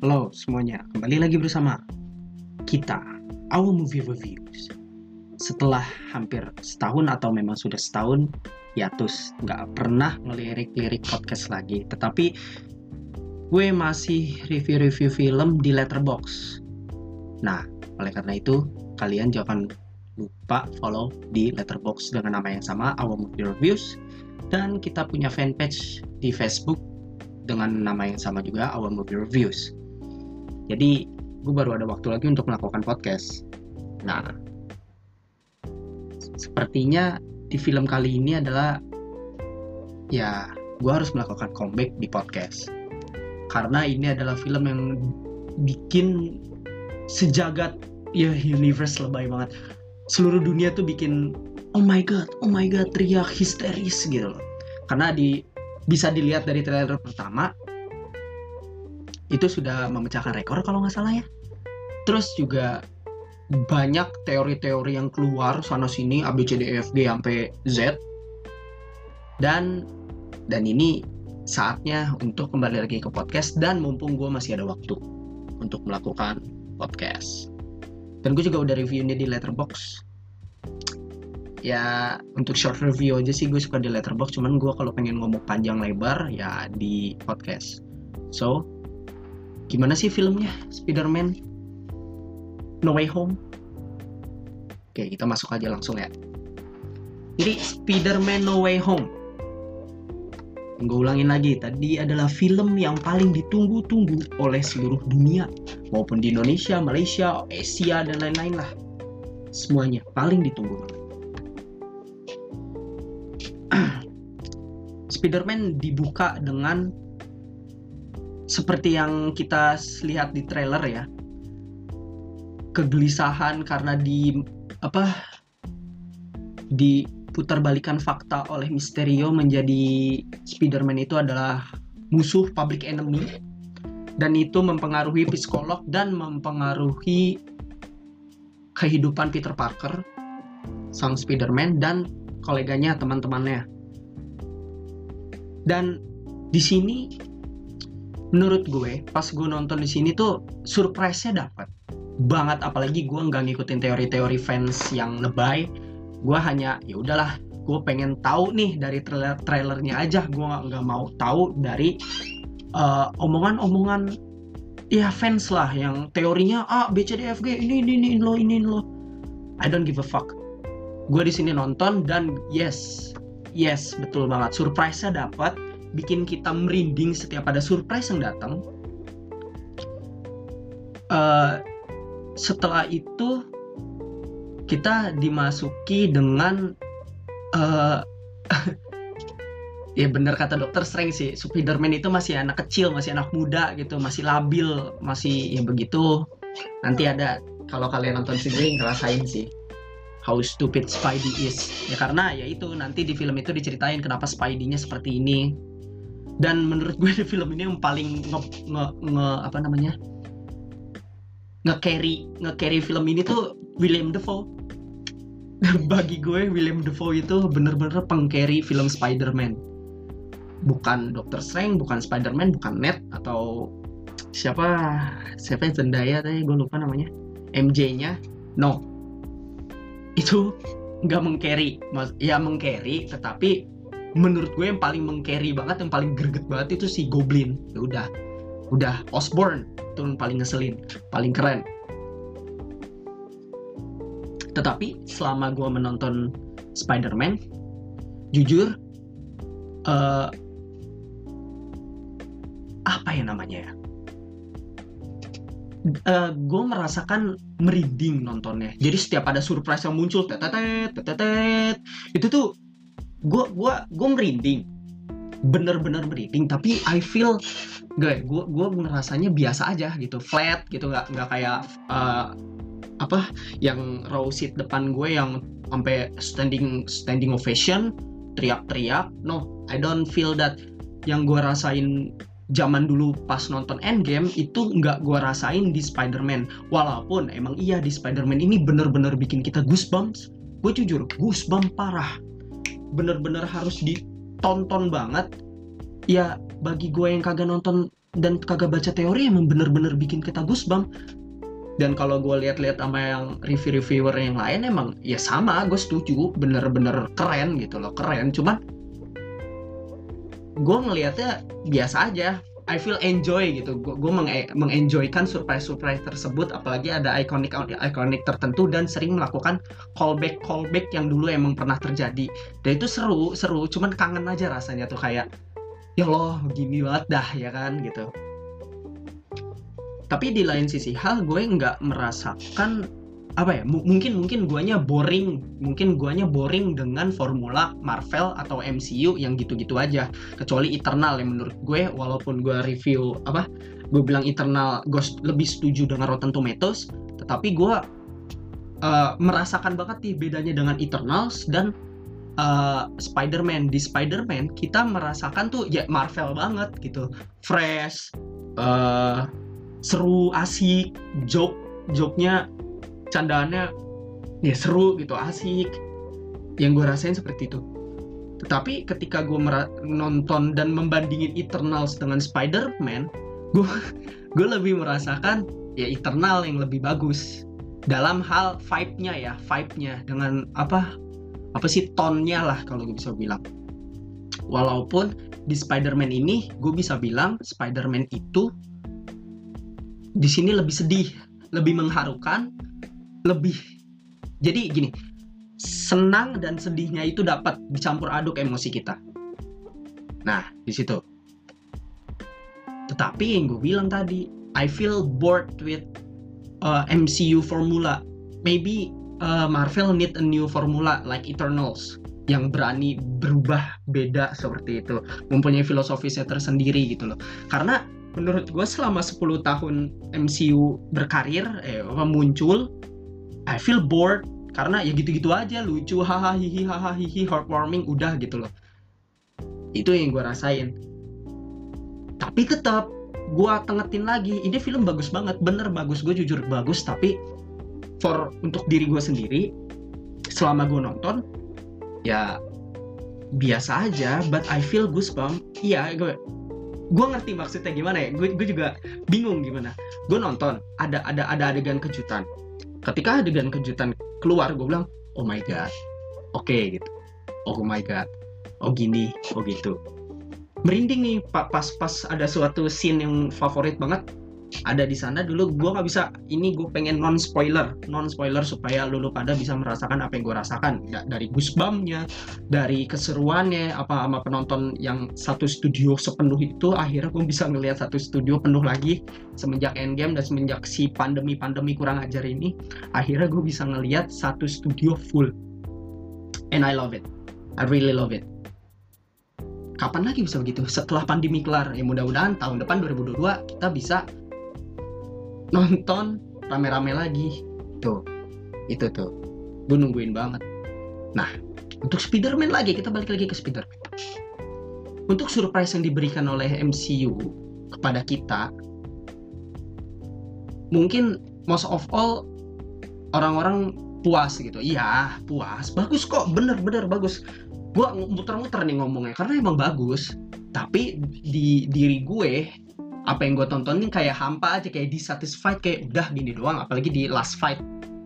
Halo semuanya, kembali lagi bersama kita, Our Movie Reviews. Setelah hampir setahun atau memang sudah setahun, ya terus nggak pernah ngelirik-lirik podcast lagi. Tetapi gue masih review-review film di Letterbox. Nah, oleh karena itu, kalian jangan lupa follow di Letterbox dengan nama yang sama, Our Movie Reviews. Dan kita punya fanpage di Facebook dengan nama yang sama juga, Our Movie Reviews. Jadi, gue baru ada waktu lagi untuk melakukan podcast. Nah, sepertinya di film kali ini adalah ya gue harus melakukan comeback di podcast. Karena ini adalah film yang bikin sejagat ya universe lebay banget. Seluruh dunia tuh bikin oh my god oh my god teriak histeris gitu loh. Karena di bisa dilihat dari trailer pertama itu sudah memecahkan rekor kalau nggak salah ya. Terus juga banyak teori-teori yang keluar sana sini A B C D E F G sampai Z. Dan dan ini saatnya untuk kembali lagi ke podcast dan mumpung gue masih ada waktu untuk melakukan podcast. Dan gue juga udah reviewnya di Letterbox ya untuk short review aja sih gue suka di Letterbox cuman gue kalau pengen ngomong panjang lebar ya di podcast. So gimana sih filmnya Spider-Man No Way Home. Oke, kita masuk aja langsung ya. Jadi Spider-Man No Way Home. Gue ulangin lagi, tadi adalah film yang paling ditunggu-tunggu oleh seluruh dunia. Maupun di Indonesia, Malaysia, Asia, dan lain-lain lah. Semuanya paling ditunggu Spider-Man dibuka dengan seperti yang kita lihat di trailer ya. Kegelisahan karena di apa diputarbalikan fakta oleh Misterio menjadi Spider-Man itu adalah musuh public enemy. Dan itu mempengaruhi psikolog dan mempengaruhi kehidupan Peter Parker sang Spider-Man dan koleganya teman-temannya. Dan di sini menurut gue pas gue nonton di sini tuh surprise-nya dapat banget. Apalagi gue nggak ngikutin teori-teori fans yang lebay. Gue hanya ya udahlah gue pengen tahu nih dari trailer trailernya aja. Gue nggak mau tahu dari uh, omongan-omongan ya fans lah yang teorinya ah B C D F G ini ini ini lo ini lo. I don't give a fuck. Gue di sini nonton dan yes yes betul banget. Surprise-nya dapat bikin kita merinding setiap ada surprise yang datang uh, setelah itu kita dimasuki dengan uh, ya bener kata dokter Strange sih. Spiderman itu masih anak kecil masih anak muda gitu masih labil masih ya begitu. Nanti ada kalau kalian nonton sini ngerasain sih how stupid Spidey is. Ya karena ya itu nanti di film itu diceritain kenapa Spidey-nya seperti ini dan menurut gue di film ini yang paling nge, nge, nge apa namanya? Nge-carry nge-carry film ini tuh William Defoe bagi gue William Defoe itu bener-bener pengcarry film Spider-Man. Bukan Doctor Strange bukan Spider-Man bukan Ned atau siapa? Siapa yang Zendaya tadi? Gue lupa namanya. MJ-nya no. Itu nggak mengcarry. Ya mengcarry tetapi menurut gue yang paling mengcarry banget yang paling greget banget itu si Goblin. Ya udah udah Osborn itu yang paling ngeselin paling keren. Tetapi selama gue menonton Spider-Man jujur uh, apa ya namanya ya? Uh, gue merasakan merinding nontonnya. Jadi setiap ada surprise yang muncul tetetet tetetet itu tuh gue gua gue merinding. Bener-bener merinding tapi I feel gue gue gue ngerasanya biasa aja gitu. Flat gitu nggak nggak kayak uh, apa yang row seat depan gue yang sampai standing standing ovation teriak-teriak. No I don't feel that. Yang gue rasain zaman dulu pas nonton Endgame itu nggak gue rasain di Spider-Man. Walaupun emang iya di Spider-Man ini bener-bener bikin kita goosebumps. Gue jujur goosebumps parah bener-bener harus ditonton banget ya bagi gue yang kagak nonton dan kagak baca teori emang bener-bener bikin kita goosebump. Dan kalau gue lihat-lihat sama yang review-reviewer yang lain emang ya sama gue setuju bener-bener keren gitu loh keren. Cuman gue ngelihatnya biasa aja I feel enjoy gitu. Gue meng mengenjoykan surprise surprise tersebut apalagi ada ikonik ikonik tertentu dan sering melakukan callback callback yang dulu emang pernah terjadi. Dan itu seru seru. Cuman kangen aja rasanya tuh kayak ya loh gini banget dah ya kan gitu. Tapi di lain sisi hal gue nggak merasakan apa ya mungkin mungkin guanya boring mungkin guanya boring dengan formula Marvel atau MCU yang gitu-gitu aja. Kecuali Eternal yang menurut gue walaupun gue review apa gue bilang Eternal gue lebih setuju dengan Rotten Tomatoes tetapi gue uh, merasakan banget nih bedanya dengan Eternals dan uh, Spider-Man. Di Spider-Man kita merasakan tuh ya Marvel banget gitu. Fresh uh, seru asik joke joke-nya candaannya ya seru gitu asik. Yang gue rasain seperti itu. Tetapi ketika gue nonton dan membandingin Eternals dengan Spider-Man gue gue lebih merasakan ya Eternal yang lebih bagus. Dalam hal vibe-nya ya vibe-nya dengan apa apa sih tonnya lah kalau gue bisa bilang. Walaupun di Spider-Man ini gue bisa bilang Spider-Man itu di sini lebih sedih lebih mengharukan lebih. Jadi gini senang dan sedihnya itu dapat dicampur aduk emosi kita. Nah di situ. Tetapi yang gue bilang tadi I feel bored with uh, MCU formula. Maybe uh, Marvel need a new formula like Eternals yang berani berubah beda seperti itu. Mempunyai filosofisnya tersendiri gitu loh. Karena menurut gue selama 10 tahun MCU berkarir eh muncul I feel bored karena ya gitu-gitu aja lucu haha hihi haha hihi heartwarming udah gitu loh. Itu yang gue rasain. Tapi tetap gue tengetin lagi ini film bagus banget bener bagus gue jujur bagus tapi for untuk diri gue sendiri selama gue nonton ya biasa aja but I feel goosebump. Iya gue gue ngerti maksudnya gimana ya gue juga bingung gimana. Gue nonton ada ada ada adegan kejutan ketika adegan kejutan keluar gue bilang oh my god oke okay, gitu. Oh my god oh gini oh gitu. Merinding nih pas pas ada suatu scene yang favorit banget ada di sana. Dulu gue nggak bisa ini gue pengen non spoiler non spoiler supaya lu, pada bisa merasakan apa yang gue rasakan. Ya, dari gusbamnya dari keseruannya apa sama penonton yang satu studio sepenuh itu akhirnya gue bisa ngelihat satu studio penuh lagi semenjak endgame dan semenjak si pandemi pandemi kurang ajar ini akhirnya gue bisa ngelihat satu studio full. And I love it. I really love it. Kapan lagi bisa begitu? Setelah pandemi kelar. Ya mudah-mudahan tahun depan 2022 kita bisa nonton rame-rame lagi. Tuh itu tuh. Gue nungguin banget. Nah untuk Spider-Man lagi kita balik lagi ke Spider-Man. Untuk surprise yang diberikan oleh MCU kepada kita mungkin most of all orang-orang puas gitu. Iya puas. Bagus kok bener-bener bagus. Gue muter-muter nih ngomongnya karena emang bagus. Tapi di diri gue apa yang gue tontonin kayak hampa aja kayak dissatisfied kayak udah gini doang apalagi di last fight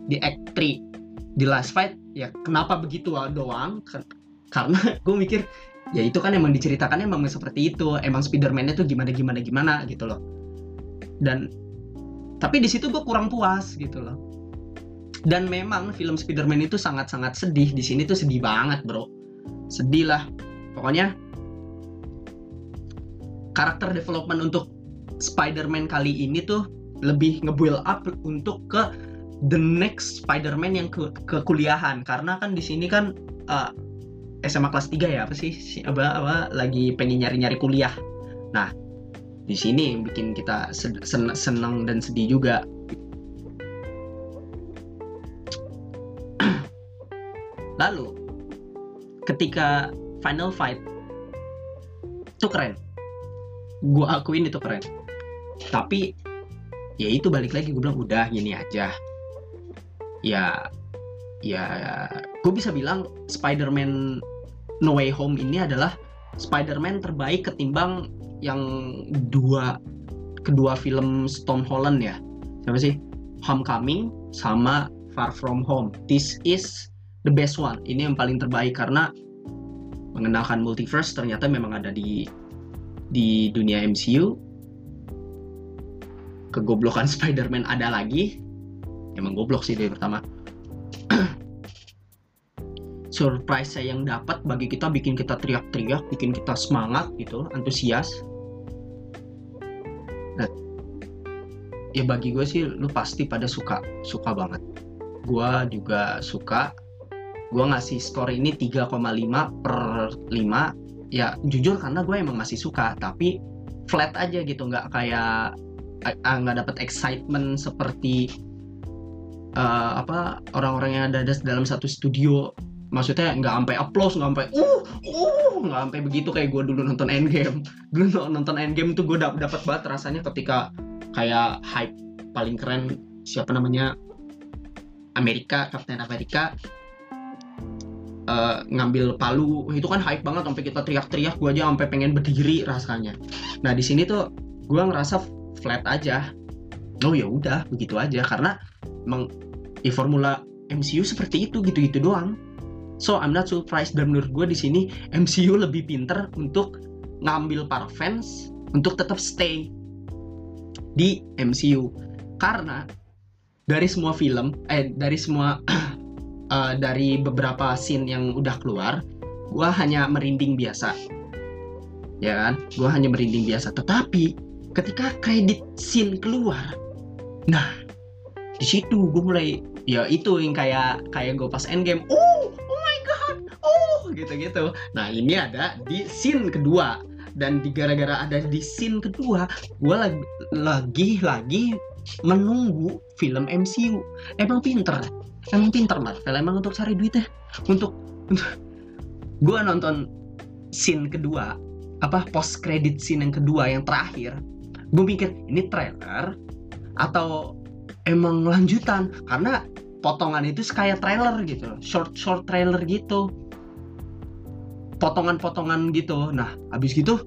di act 3 di last fight ya kenapa begitu doang? Karena gue mikir ya itu kan emang diceritakan emang seperti itu emang Spiderman-nya tuh gimana gimana gimana gitu loh. Dan tapi di situ gue kurang puas gitu loh. Dan memang film Spiderman itu sangat-sangat sedih di sini tuh sedih banget bro. Sedih lah. Pokoknya karakter development untuk Spider-Man kali ini tuh lebih nge-build up untuk ke the next Spider-Man yang ke, kuliahan karena kan di sini kan uh, eh, SMA kelas 3 ya apa sih apa apa lagi pengen nyari-nyari kuliah. Nah, di sini bikin kita sen senang dan sedih juga. Lalu ketika final fight itu keren. Gua akuin itu keren tapi ya itu balik lagi gue bilang udah gini aja. Ya ya gue bisa bilang Spider-Man No Way Home ini adalah Spider-Man terbaik ketimbang yang dua kedua film Tom Holland ya. Siapa sih? Homecoming sama Far From Home. This is the best one. Ini yang paling terbaik karena mengenalkan multiverse ternyata memang ada di di dunia MCU kegoblokan Spider-Man ada lagi emang goblok sih dari pertama. Surprise saya yang dapat bagi kita bikin kita teriak-teriak bikin kita semangat gitu antusias. Nah ya bagi gue sih lu pasti pada suka suka banget. Gue juga suka. Gue ngasih skor ini 3,5 per 5 ya jujur karena gue emang masih suka tapi flat aja gitu nggak kayak nggak dapat excitement seperti uh, apa orang-orang yang ada dalam satu studio. Maksudnya nggak sampai applause nggak sampai uh uh nggak sampai begitu kayak gue dulu nonton Endgame. Dulu nonton Endgame tuh gue dap dapat banget rasanya ketika kayak hype paling keren siapa namanya Amerika Captain Amerika uh, ngambil palu. Itu kan hype banget sampai kita teriak-teriak gue aja sampai pengen berdiri rasanya. Nah di sini tuh gue ngerasa flat aja. Oh ya udah begitu aja. Karena emang ya formula MCU seperti itu gitu-gitu doang. So I'm not surprised dan menurut gue di sini MCU lebih pinter untuk ngambil para fans untuk tetap stay di MCU karena dari semua film eh dari semua uh, dari beberapa scene yang udah keluar gue hanya merinding biasa. Ya kan? Gue hanya merinding biasa. Tetapi ketika kredit scene keluar nah di situ gue mulai ya itu yang kayak kayak gue pas endgame oh gitu-gitu. Nah ini ada di scene kedua dan di gara-gara ada di scene kedua, gue lagi lagi lagi menunggu film MCU. Emang pinter, emang pinter Marvel emang untuk cari duit ya. Untuk, untuk gue nonton scene kedua, apa post credit scene yang kedua yang terakhir, gue mikir ini trailer atau emang lanjutan? Karena potongan itu kayak trailer gitu, short short trailer gitu. Potongan-potongan gitu. Nah abis gitu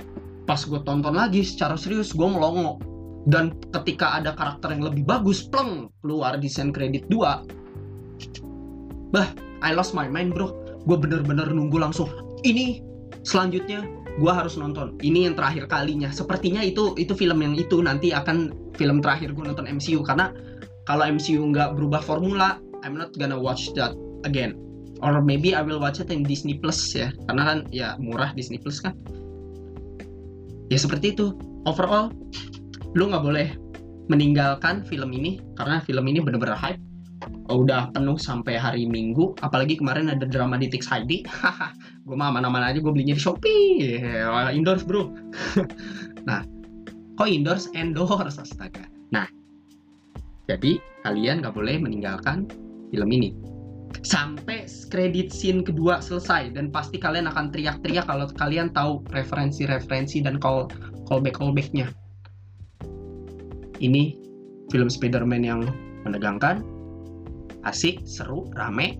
pas gue tonton lagi secara serius gue melongo dan ketika ada karakter yang lebih bagus pleng keluar di scene kredit 2 bah I lost my mind bro. Gue bener-bener nunggu langsung ini selanjutnya gue harus nonton. Ini yang terakhir kalinya. Sepertinya itu itu film yang itu nanti akan film terakhir gue nonton MCU karena kalau MCU nggak berubah formula I'm not gonna watch that again. Or maybe I will watch it in Disney Plus ya. Karena kan ya murah Disney Plus kan. Ya seperti itu. Overall lu nggak boleh meninggalkan film ini. Karena film ini bener-bener hype udah penuh sampai hari Minggu apalagi kemarin ada drama di Tix ID gue mah aman-aman aja gue belinya di Shopee. Indoors bro. Nah kok indoors endorse astaga. Nah jadi kalian gak boleh meninggalkan film ini. Sampai kredit scene kedua selesai dan pasti kalian akan teriak-teriak kalau kalian tahu referensi-referensi dan call callback callbacknya. Ini film Spider-Man yang menegangkan asik seru rame.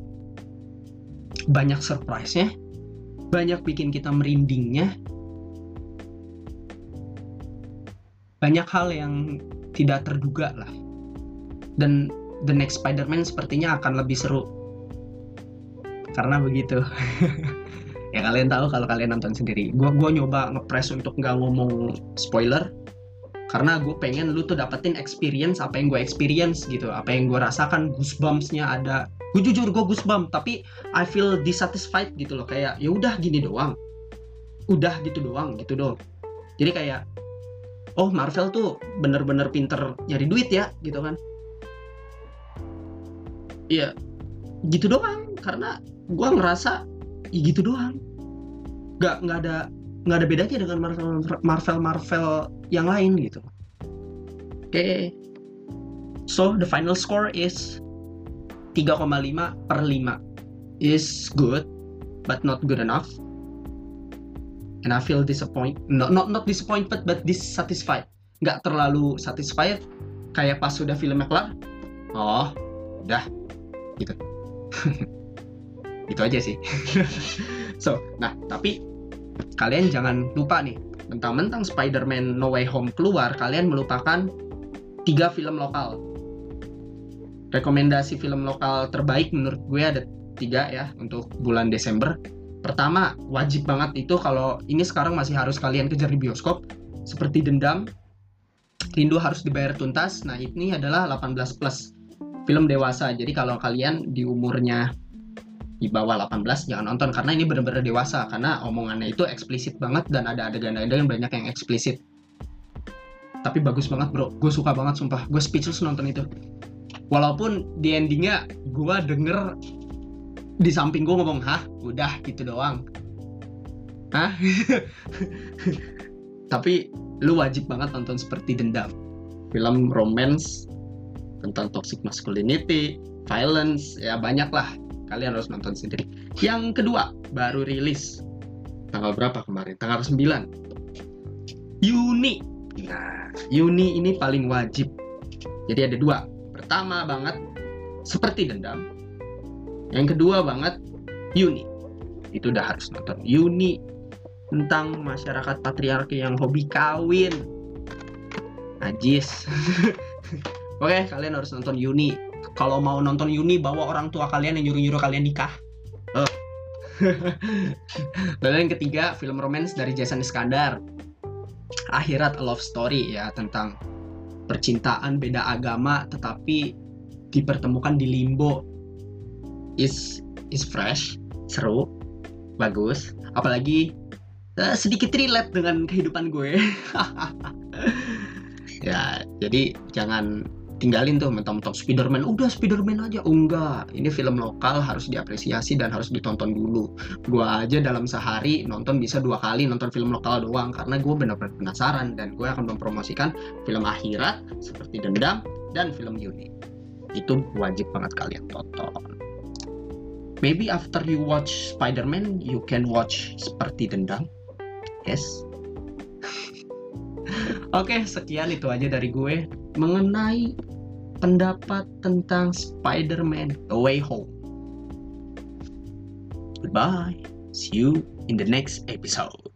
Banyak surprise-nya. Banyak bikin kita merindingnya. Banyak hal yang tidak terduga lah. Dan the next Spider-Man sepertinya akan lebih seru. Karena begitu. Ya kalian tahu kalau kalian nonton sendiri. Gue gua nyoba ngepres untuk nggak ngomong spoiler karena gue pengen lu tuh dapetin experience apa yang gue experience gitu. Apa yang gue rasakan goosebumpsnya ada. Gue jujur gue goosebump tapi I feel dissatisfied gitu loh. Kayak ya udah gini doang. Udah gitu doang gitu doang. Jadi kayak oh Marvel tuh bener-bener pinter nyari duit ya gitu kan. Iya gitu doang. Karena gue ngerasa ya gitu doang. Nggak nggak ada nggak ada bedanya dengan Marvel Marvel Marvel yang lain gitu. Oke. Okay. so the final score is 3,5 per 5 is good but not good enough. And I feel disappointed not not not disappointed but dissatisfied. Nggak terlalu satisfied kayak pas sudah filmnya kelar. Oh udah. Gitu. Itu aja sih. So nah tapi kalian jangan lupa nih mentang-mentang Spider-Man No Way Home keluar, kalian melupakan tiga film lokal. Rekomendasi film lokal terbaik menurut gue ada tiga ya untuk bulan Desember. Pertama, wajib banget itu kalau ini sekarang masih harus kalian kejar di bioskop, seperti Dendam, Rindu harus dibayar tuntas. Nah, ini adalah 18 plus film dewasa. Jadi kalau kalian di umurnya di bawah 18 jangan nonton. Karena ini benar-benar dewasa. Karena omongannya itu eksplisit banget dan ada adegan-adegan banyak yang eksplisit. Tapi bagus banget bro. Gue suka banget sumpah. Gue speechless nonton itu. Walaupun di endingnya gue denger di samping gue ngomong hah? Udah gitu doang. Hah? Tapi lu wajib banget nonton seperti dendam. Film romance tentang toxic masculinity violence ya banyak lah kalian harus nonton sendiri. Yang kedua baru rilis. Tanggal berapa kemarin? Tanggal 9 Juni nah Juni ini paling wajib. Jadi ada dua. Pertama banget seperti dendam. Yang kedua banget Juni itu udah harus nonton. Juni tentang masyarakat patriarki yang hobi kawin. Najis. Oke kalian harus nonton Juni kalau mau nonton Yuni bawa orang tua kalian yang nyuruh-nyuruh kalian nikah. Oh. Lalu yang ketiga film romance dari Jason Iskandar. Akhirat a Love Story ya tentang percintaan beda agama tetapi dipertemukan di limbo. Is is fresh, seru, bagus. Apalagi uh, sedikit relate dengan kehidupan gue. ya, jadi jangan tinggalin tuh mentang-mentang Spiderman. Udah Spiderman aja. Oh, enggak. Ini film lokal harus diapresiasi dan harus ditonton dulu. Gua aja dalam sehari nonton bisa dua kali nonton film lokal doang karena gue benar-benar penasaran dan gue akan mempromosikan film akhirat seperti dendam dan film Yuni. Itu wajib banget kalian tonton. Maybe after you watch Spiderman you can watch seperti dendam. Yes. Oke, sekian itu aja dari gue mengenai pendapat tentang Spider-Man The Way Home. Goodbye. See you in the next episode.